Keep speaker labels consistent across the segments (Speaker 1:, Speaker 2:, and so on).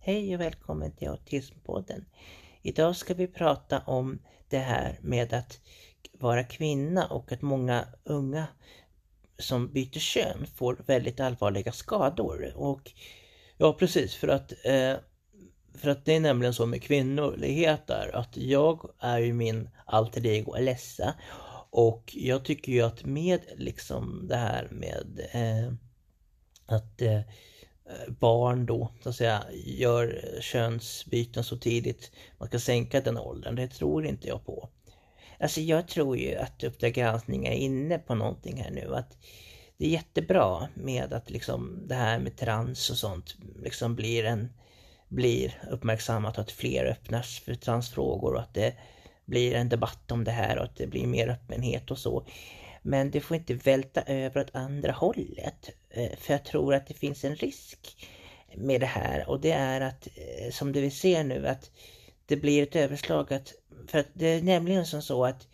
Speaker 1: Hej och välkommen till Autismpodden. Idag ska vi prata om det här med att vara kvinna och att många unga som byter kön får väldigt allvarliga skador. Och ja, precis, för att, eh, för att det är nämligen så med kvinnlighet där att jag är ju min alter ego Alessa och jag tycker ju att med liksom det här med eh, att eh, Eh, barn då så att säga gör könsbyten så tidigt, man ska sänka den åldern, det tror inte jag på. Alltså jag tror ju att Uppdrag granskning är inne på någonting här nu, att det är jättebra med att liksom det här med trans och sånt liksom blir en blir uppmärksammat och att fler öppnas för transfrågor och att det blir en debatt om det här och att det blir mer öppenhet och så. Men det får inte välta över åt andra hållet. Eh, för jag tror att det finns en risk med det här och det är att, eh, som det vi ser nu, att det blir ett överslag att, för att det är nämligen som så att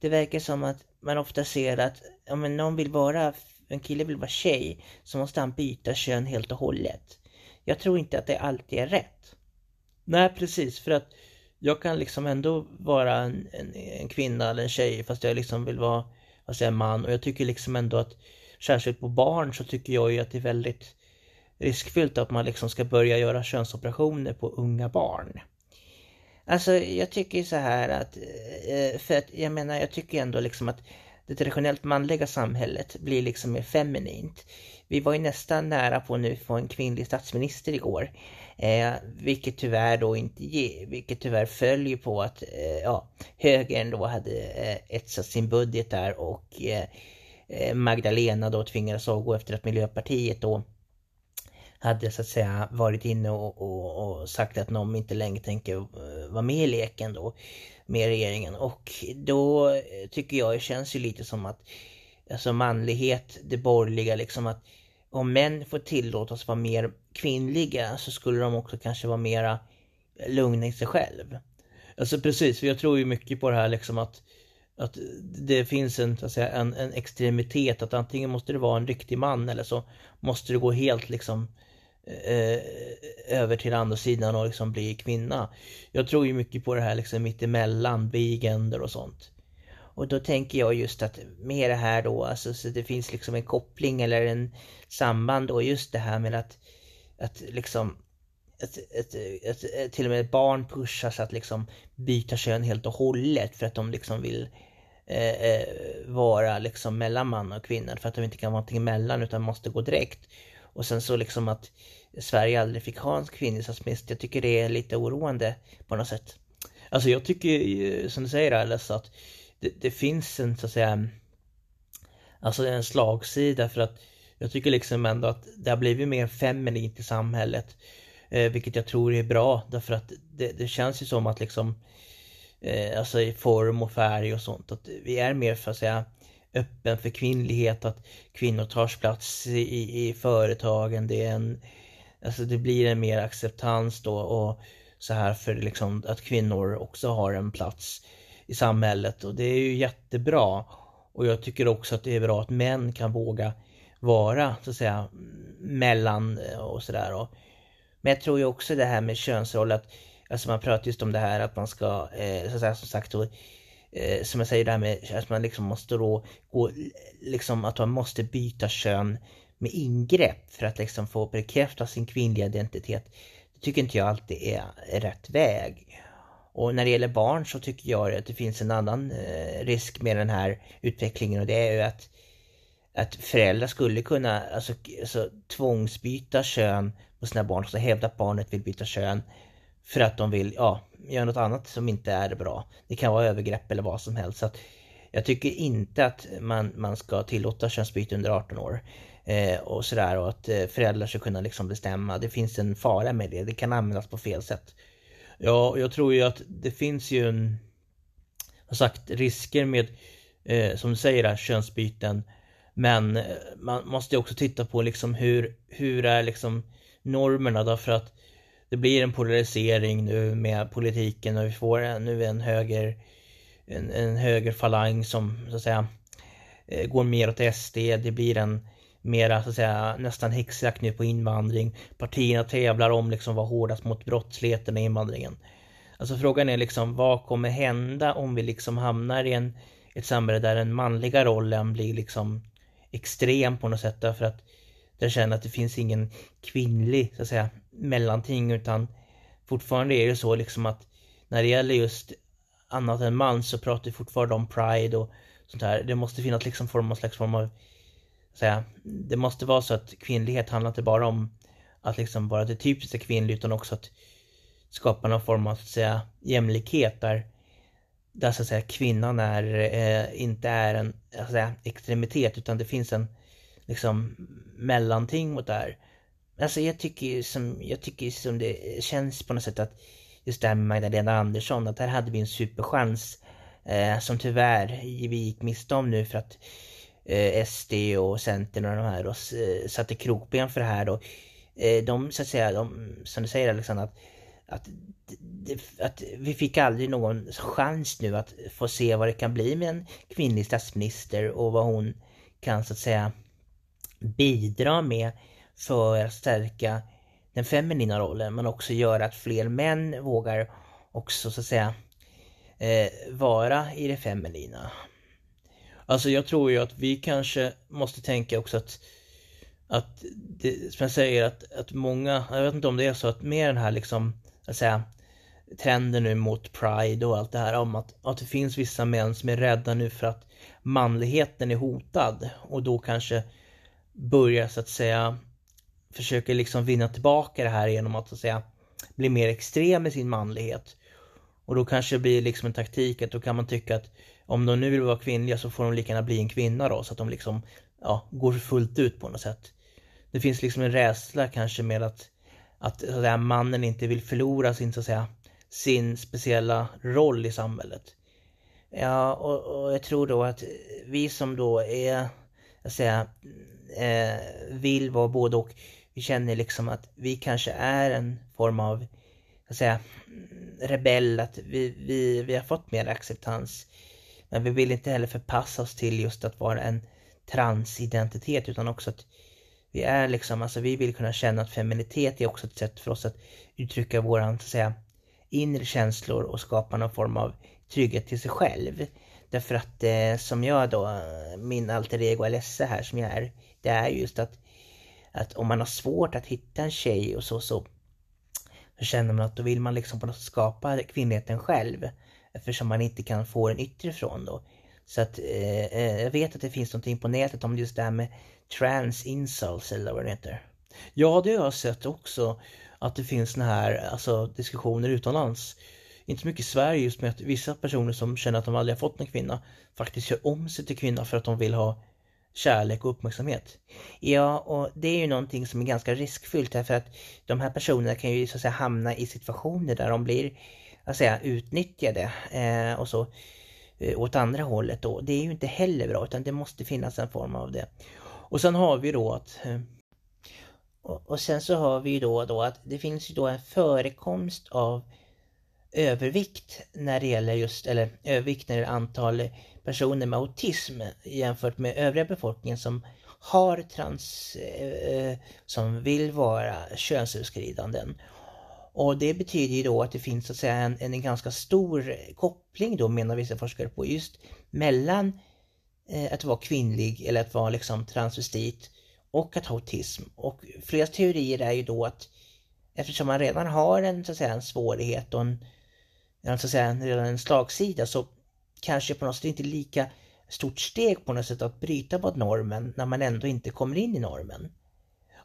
Speaker 1: det verkar som att man ofta ser att om någon vill vara, en kille vill vara tjej, så måste han byta kön helt och hållet. Jag tror inte att det alltid är rätt. Nej, precis, för att jag kan liksom ändå vara en, en, en kvinna eller en tjej fast jag liksom vill vara, vad säger man, och jag tycker liksom ändå att särskilt på barn så tycker jag ju att det är väldigt riskfyllt att man liksom ska börja göra könsoperationer på unga barn. Alltså jag tycker så här att, eh, för att jag menar jag tycker ändå liksom att det traditionellt manliga samhället blir liksom mer feminint. Vi var ju nästan nära på nu få en kvinnlig statsminister igår. Eh, vilket tyvärr då inte ge, vilket tyvärr följer på att eh, ja, högern då hade eh, etsat sin budget där och eh, Eh, Magdalena då tvingades avgå efter att Miljöpartiet då hade så att säga varit inne och, och, och sagt att de inte längre tänker eh, vara med i leken då med regeringen och då eh, tycker jag det känns ju lite som att alltså manlighet, det borgerliga liksom att om män får tillåtas vara mer kvinnliga så skulle de också kanske vara mera lugna i sig själv. Alltså precis, för jag tror ju mycket på det här liksom att att det finns en, så att säga, en, en extremitet att antingen måste det vara en riktig man eller så måste det gå helt liksom eh, över till andra sidan och liksom bli kvinna. Jag tror ju mycket på det här liksom mittemellan, bigender och sånt. Och då tänker jag just att med det här då, alltså så det finns liksom en koppling eller en samband då just det här med att, att liksom ett, ett, ett, till och med ett barn pushas att liksom byta kön helt och hållet för att de liksom vill eh, eh, vara liksom mellan man och kvinna för att de inte kan vara någonting emellan utan måste gå direkt. Och sen så liksom att Sverige aldrig fick ha en kvinnlig statsminister. Jag tycker det är lite oroande på något sätt. Alltså jag tycker som du säger Alice att det, det, finns en så att säga Alltså en slagsida för att jag tycker liksom ändå att det har blivit mer feminint i samhället. Eh, vilket jag tror är bra därför att det, det känns ju som att liksom eh, Alltså i form och färg och sånt att vi är mer för att säga öppen för kvinnlighet, att kvinnor tar plats i, i företagen. Det är en, alltså det blir en mer acceptans då och så här för liksom att kvinnor också har en plats i samhället och det är ju jättebra. Och jag tycker också att det är bra att män kan våga vara så att säga mellan och sådär. Men jag tror ju också det här med könsroll att Alltså man pratar just om det här att man ska, eh, så att säga, som sagt då, eh, som jag säger det här med att man liksom måste då gå, liksom att man måste byta kön med ingrepp för att liksom få bekräfta sin kvinnliga identitet. Det tycker inte jag alltid är rätt väg. Och när det gäller barn så tycker jag att det finns en annan eh, risk med den här utvecklingen och det är ju att att föräldrar skulle kunna alltså, alltså, tvångsbyta kön på sina barn, så hävda att barnet vill byta kön för att de vill ja, göra något annat som inte är bra. Det kan vara övergrepp eller vad som helst. Så att jag tycker inte att man, man ska tillåta könsbyte under 18 år. Eh, och sådär och att eh, föräldrar ska kunna liksom bestämma. Det finns en fara med det. Det kan användas på fel sätt. Ja, jag tror ju att det finns ju en, som sagt, risker med, eh, som du säger, där, könsbyten. Men eh, man måste också titta på liksom hur, hur är liksom normerna därför att det blir en polarisering nu med politiken och vi får en, nu en höger en, en högerfalang som så att säga eh, går mer åt SD. Det blir en mera så att säga nästan häxjakt nu på invandring. Partierna tävlar om liksom vad hårdast mot brottsligheten och invandringen. Alltså frågan är liksom vad kommer hända om vi liksom hamnar i en, ett samhälle där den manliga rollen blir liksom extrem på något sätt därför att där känner att det finns ingen kvinnlig så att säga mellanting utan fortfarande är det så liksom att när det gäller just annat än man så pratar vi fortfarande om pride och sånt här. Det måste finnas liksom form, någon slags form av säga, det måste vara så att kvinnlighet handlar inte bara om att liksom vara det typiska kvinnliga utan också att skapa någon form av så att säga jämlikhet där, där så att säga kvinnan är, eh, inte är en så att säga, extremitet utan det finns en liksom mellanting mot det här. Alltså jag tycker som, jag tycker som det känns på något sätt att just det här med Magdalena Andersson, att här hade vi en superchans eh, som tyvärr vi gick miste om nu för att eh, SD och Centern och de här och, eh, satte krokben för det här då. Eh, de så att säga, de, som du säger Alexander, att, att, att vi fick aldrig någon chans nu att få se vad det kan bli med en kvinnlig statsminister och vad hon kan så att säga bidra med för att stärka den feminina rollen men också göra att fler män vågar också så att säga eh, vara i det feminina. Alltså jag tror ju att vi kanske måste tänka också att att det, som jag säger att, att många, jag vet inte om det är så att med den här liksom, att säga trenden nu mot pride och allt det här om att, att det finns vissa män som är rädda nu för att manligheten är hotad och då kanske börjar så att säga försöker liksom vinna tillbaka det här genom att så att säga bli mer extrem i sin manlighet. Och då kanske det blir liksom en taktik att då kan man tycka att om de nu vill vara kvinnliga så får de lika gärna bli en kvinna då så att de liksom ja, går fullt ut på något sätt. Det finns liksom en rädsla kanske med att, att, så att säga, mannen inte vill förlora sin, så att säga, sin speciella roll i samhället. Ja, och, och jag tror då att vi som då är, jag säga, eh, vill vara både och vi känner liksom att vi kanske är en form av, så säga, rebell, att vi, vi, vi har fått mer acceptans. Men vi vill inte heller förpassa oss till just att vara en transidentitet utan också att vi är liksom, alltså vi vill kunna känna att feminitet är också ett sätt för oss att uttrycka våran, så att säga, inre känslor och skapa någon form av trygghet till sig själv. Därför att eh, som jag då, min alter ego Alessa här som jag är, det är just att att om man har svårt att hitta en tjej och så, så, så känner man att då vill man liksom på något sätt skapa kvinnligheten själv. Eftersom man inte kan få den yttre ifrån då. Så att eh, eh, jag vet att det finns någonting på nätet om just det här med trans insults eller vad det heter. Ja, det har jag sett också. Att det finns såna här alltså, diskussioner utomlands. Inte så mycket i Sverige just med att vissa personer som känner att de aldrig har fått en kvinna faktiskt gör om sig till kvinna för att de vill ha kärlek och uppmärksamhet. Ja, och det är ju någonting som är ganska riskfyllt därför att de här personerna kan ju så att säga hamna i situationer där de blir att säga, utnyttjade eh, och så eh, Eh, åt andra hållet då. Det är ju inte heller bra utan det måste finnas en form av det. Och sen har vi då att eh, och, sen så har vi ju då, då att det finns ju då en förekomst av övervikt när det gäller just, eller övervikt när det gäller antal personer med autism jämfört med övriga befolkningen som har trans, eh, eh som vill vara könsöverskridanden. Och det betyder ju då att det finns så att säga en, en ganska stor koppling då menar vissa forskare på just mellan eh, att vara kvinnlig eller att vara liksom transvestit och att ha autism. Och flera teorier är ju då att eftersom man redan har en, så att säga, en svårighet och en, så att säga, redan en slagsida så kanske på något sätt inte lika stort steg på något sätt att bryta mot normen när man ändå inte kommer in i normen.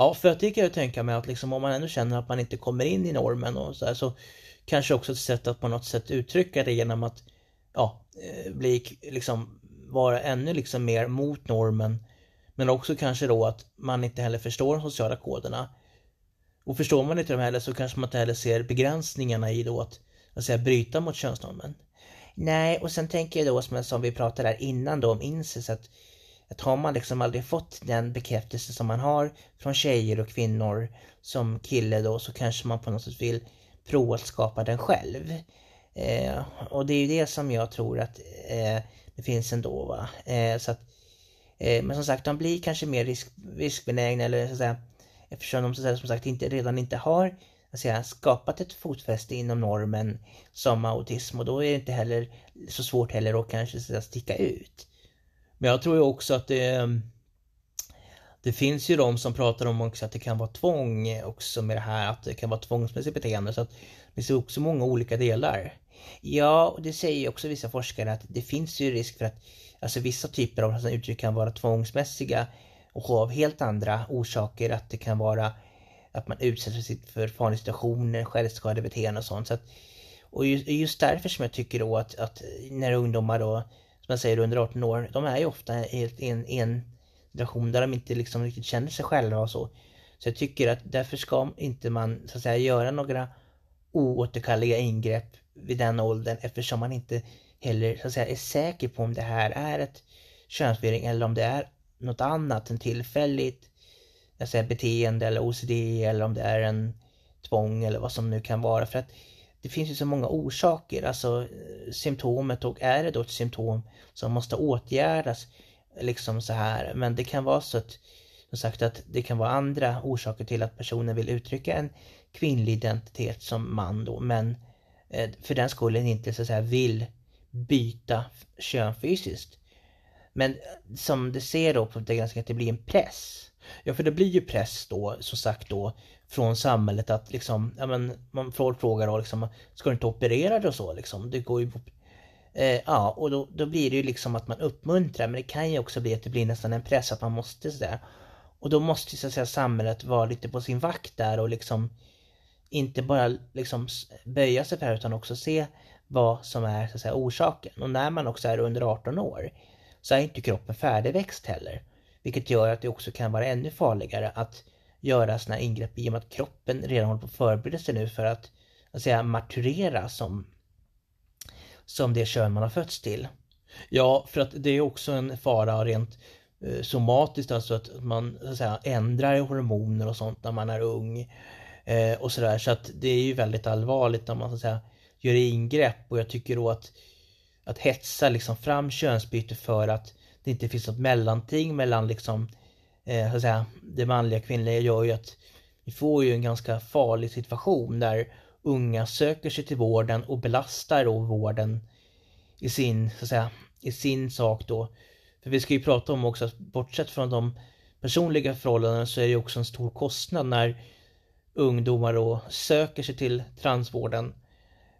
Speaker 1: Ja, för att det kan jag tänka mig att liksom om man ändå känner att man inte kommer in i normen och så här, så kanske också ett sätt att på något sätt uttrycka det genom att ja, eh, bli liksom vara ännu liksom mer mot normen. Men också kanske då att man inte heller förstår de sociala koderna. Och förstår man inte dem heller så kanske man inte heller ser begränsningarna i då att, att säga, bryta mot könsnormen. Nej, och sen tänker jag då som, som vi pratade där innan då om incest att, att har man liksom aldrig fått den bekräftelse som man har från tjejer och kvinnor som kille då så kanske man på något sätt vill prova att skapa den själv. Eh, och det är ju det som jag tror att eh, det finns ändå va. Eh, så att Eh, men som sagt, de blir kanske mer risk, riskbenägna eller så att säga, eftersom de så att säga, som sagt inte, redan inte har att säga, skapat ett fotfäste inom normen som autism och då är det inte heller så svårt heller att kanske så att sticka ut. Men jag tror ju också att det ehm, det finns ju de som pratar om också att det kan vara tvång också med det här, att det kan vara tvångsmässigt beteende. Så att det finns också många olika delar. Ja, och det säger ju också vissa forskare att det finns ju risk för att alltså vissa typer av uttryck kan vara tvångsmässiga och av helt andra orsaker. Att det kan vara att man utsätter sig för farliga situationer, självskadebeteende och sånt. Så att, och just därför som jag tycker då att, att när ungdomar då, som jag säger under 18 år, de är ju ofta i en, en situation där de inte liksom riktigt känner sig själva och så. Så jag tycker att därför ska inte man så att säga göra några oåterkalleliga ingrepp vid den åldern eftersom man inte heller så att säga är säker på om det här är ett könsförvirring eller om det är något annat, en tillfälligt jag säger, beteende eller OCD eller om det är en tvång eller vad som nu kan vara. För att det finns ju så många orsaker, alltså eh, symptomet och är det då ett symptom som måste åtgärdas liksom så här. Men det kan vara så att, som sagt, att det kan vara andra orsaker till att personen vill uttrycka en kvinnlig identitet som man då, men eh, för den skullen inte så att säga vill byta kön fysiskt. Men eh, som du ser då på det ganska att det blir en press. Ja, för det blir ju press då, som sagt då, från samhället att liksom, ja men, man frågar då liksom, ska du inte operera dig och så liksom? Det går ju Eh, ja, och då, då blir det ju liksom att man uppmuntrar, men det kan ju också bli att det blir nästan en press att man måste sådär. Och då måste ju så att säga samhället vara lite på sin vakt där och liksom inte bara liksom böja sig för det här utan också se vad som är så att säga, orsaken. Och när man också är under 18 år så är inte kroppen färdigväxt heller. Vilket gör att det också kan vara ännu farligare att göra sådana här ingrepp i och med att kroppen redan håller på att förbereda sig nu för att, att säga, maturera som som det kön man har fötts till. Ja, för att det är också en fara rent eh, somatiskt, alltså att man så att säga, ändrar hormoner och sånt när man är ung. Eh, och sådär, så att det är ju väldigt allvarligt när man så att säga gör ingrepp och jag tycker då att att hetsa liksom fram könsbyte för att det inte finns något mellanting mellan liksom eh, så att säga, det manliga och kvinnliga gör ju att vi får ju en ganska farlig situation där unga söker sig till vården och belastar då vården i sin, så att säga, i sin sak då. För vi ska ju prata om också att bortsett från de personliga förhållandena så är det också en stor kostnad när ungdomar då söker sig till transvården.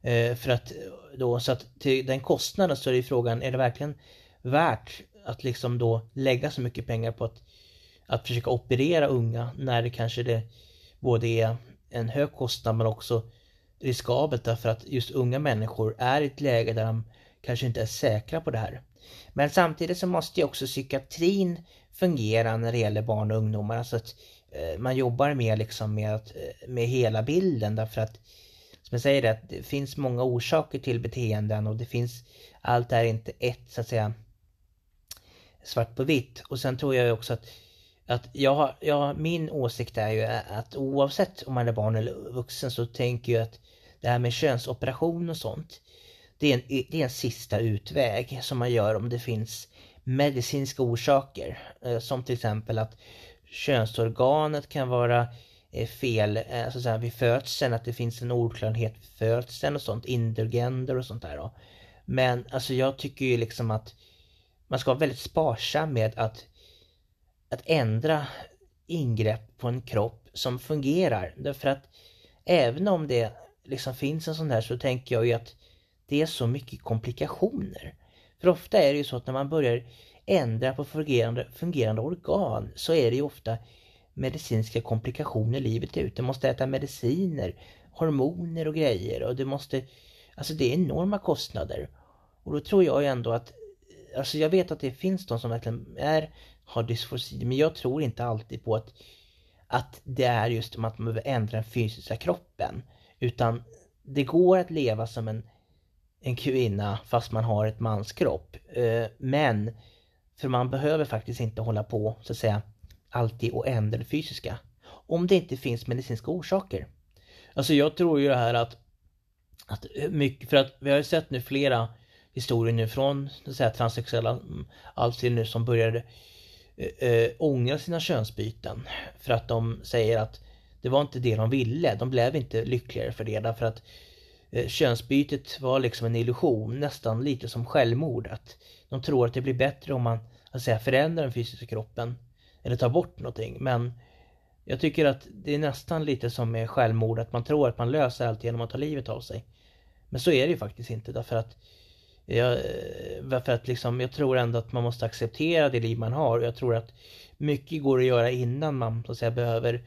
Speaker 1: Eh, för att då, så att till den kostnaden så är det ju frågan, är det verkligen värt att liksom då lägga så mycket pengar på att, att försöka operera unga när det kanske det både är en hög kostnad men också riskabelt därför att just unga människor är i ett läge där de kanske inte är säkra på det här. Men samtidigt så måste ju också psykiatrin fungera när det gäller barn och ungdomar. Alltså att eh, man jobbar mer liksom med, att, eh, med hela bilden därför att som jag säger det, det finns många orsaker till beteenden och det finns allt är inte ett så att säga svart på vitt. Och sen tror jag också att, att jag, jag, min åsikt är ju att oavsett om man är barn eller vuxen så tänker jag att det här med könsoperation och sånt. Det är, en, det är en sista utväg som man gör om det finns medicinska orsaker. Eh, som till exempel att könsorganet kan vara eh, fel eh, så att säga, vid födseln, att det finns en oklarhet vid födseln och sånt, indergender och sånt där. Då. Men alltså jag tycker ju liksom att man ska vara väldigt sparsam med att, att ändra ingrepp på en kropp som fungerar. Därför att även om det liksom finns en sån här så tänker jag ju att det är så mycket komplikationer. För ofta är det ju så att när man börjar ändra på fungerande, fungerande organ så är det ju ofta medicinska komplikationer livet ut. Du måste äta mediciner, hormoner och grejer och du måste... Alltså det är enorma kostnader. Och då tror jag ju ändå att... Alltså jag vet att det finns de som verkligen är, har dysfosi, men jag tror inte alltid på att, att det är just att man behöver ändra den fysiska kroppen. Utan det går att leva som en, en kvinna fast man har ett manskropp. Eh, men för man behöver faktiskt inte hålla på så att säga alltid och ändra det fysiska. Om det inte finns medicinska orsaker. Alltså jag tror ju det här att, att mycket, för att vi har ju sett nu flera historien nu från så att säga, transsexuella, alltså nu som började eh, eh, ångra sina könsbyten. För att de säger att det var inte det de ville. De blev inte lyckligare för det därför att eh, könsbytet var liksom en illusion, nästan lite som självmord. Att de tror att det blir bättre om man att säga, förändrar den fysiska kroppen eller tar bort någonting. Men jag tycker att det är nästan lite som med självmord, att man tror att man löser allt genom att ta livet av sig. Men så är det ju faktiskt inte därför att jag, eh, för att liksom, jag tror ändå att man måste acceptera det liv man har. Jag tror att mycket går att göra innan man så att säga behöver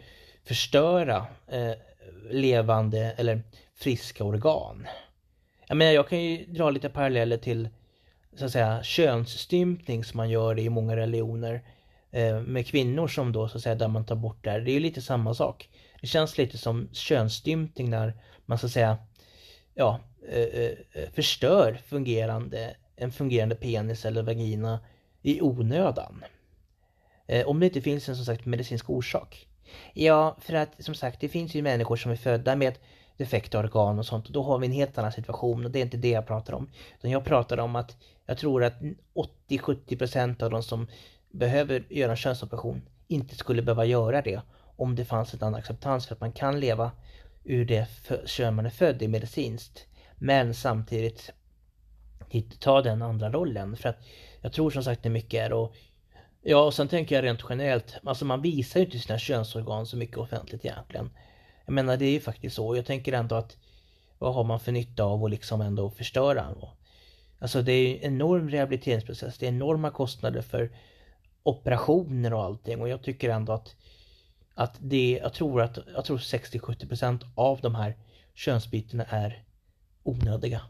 Speaker 1: förstöra eh, levande eller friska organ. Jag menar, jag kan ju dra lite paralleller till så att säga könsstympning som man gör i många religioner eh, med kvinnor som då så att säga där man tar bort det här. Det är ju lite samma sak. Det känns lite som könsstympning när man så att säga ja, eh, eh, eh, förstör fungerande, en fungerande penis eller vagina i onödan. Eh, om det inte finns en som sagt medicinsk orsak. Ja, för att som sagt det finns ju människor som är födda med defekta organ och sånt och då har vi en helt annan situation och det är inte det jag pratar om. Utan jag pratar om att jag tror att 80-70% av de som behöver göra en könsoperation inte skulle behöva göra det om det fanns en annan acceptans för att man kan leva ur det kön man är född i medicinskt. Men samtidigt ta den andra rollen för att jag tror som sagt det mycket är och Ja, och sen tänker jag rent generellt, alltså man visar ju inte sina könsorgan så mycket offentligt egentligen. Jag menar det är ju faktiskt så, jag tänker ändå att vad har man för nytta av att liksom ändå förstöra? Alltså det är en enorm rehabiliteringsprocess, det är enorma kostnader för operationer och allting och jag tycker ändå att att det, jag tror att, jag tror 60-70% av de här könsbytena är onödiga.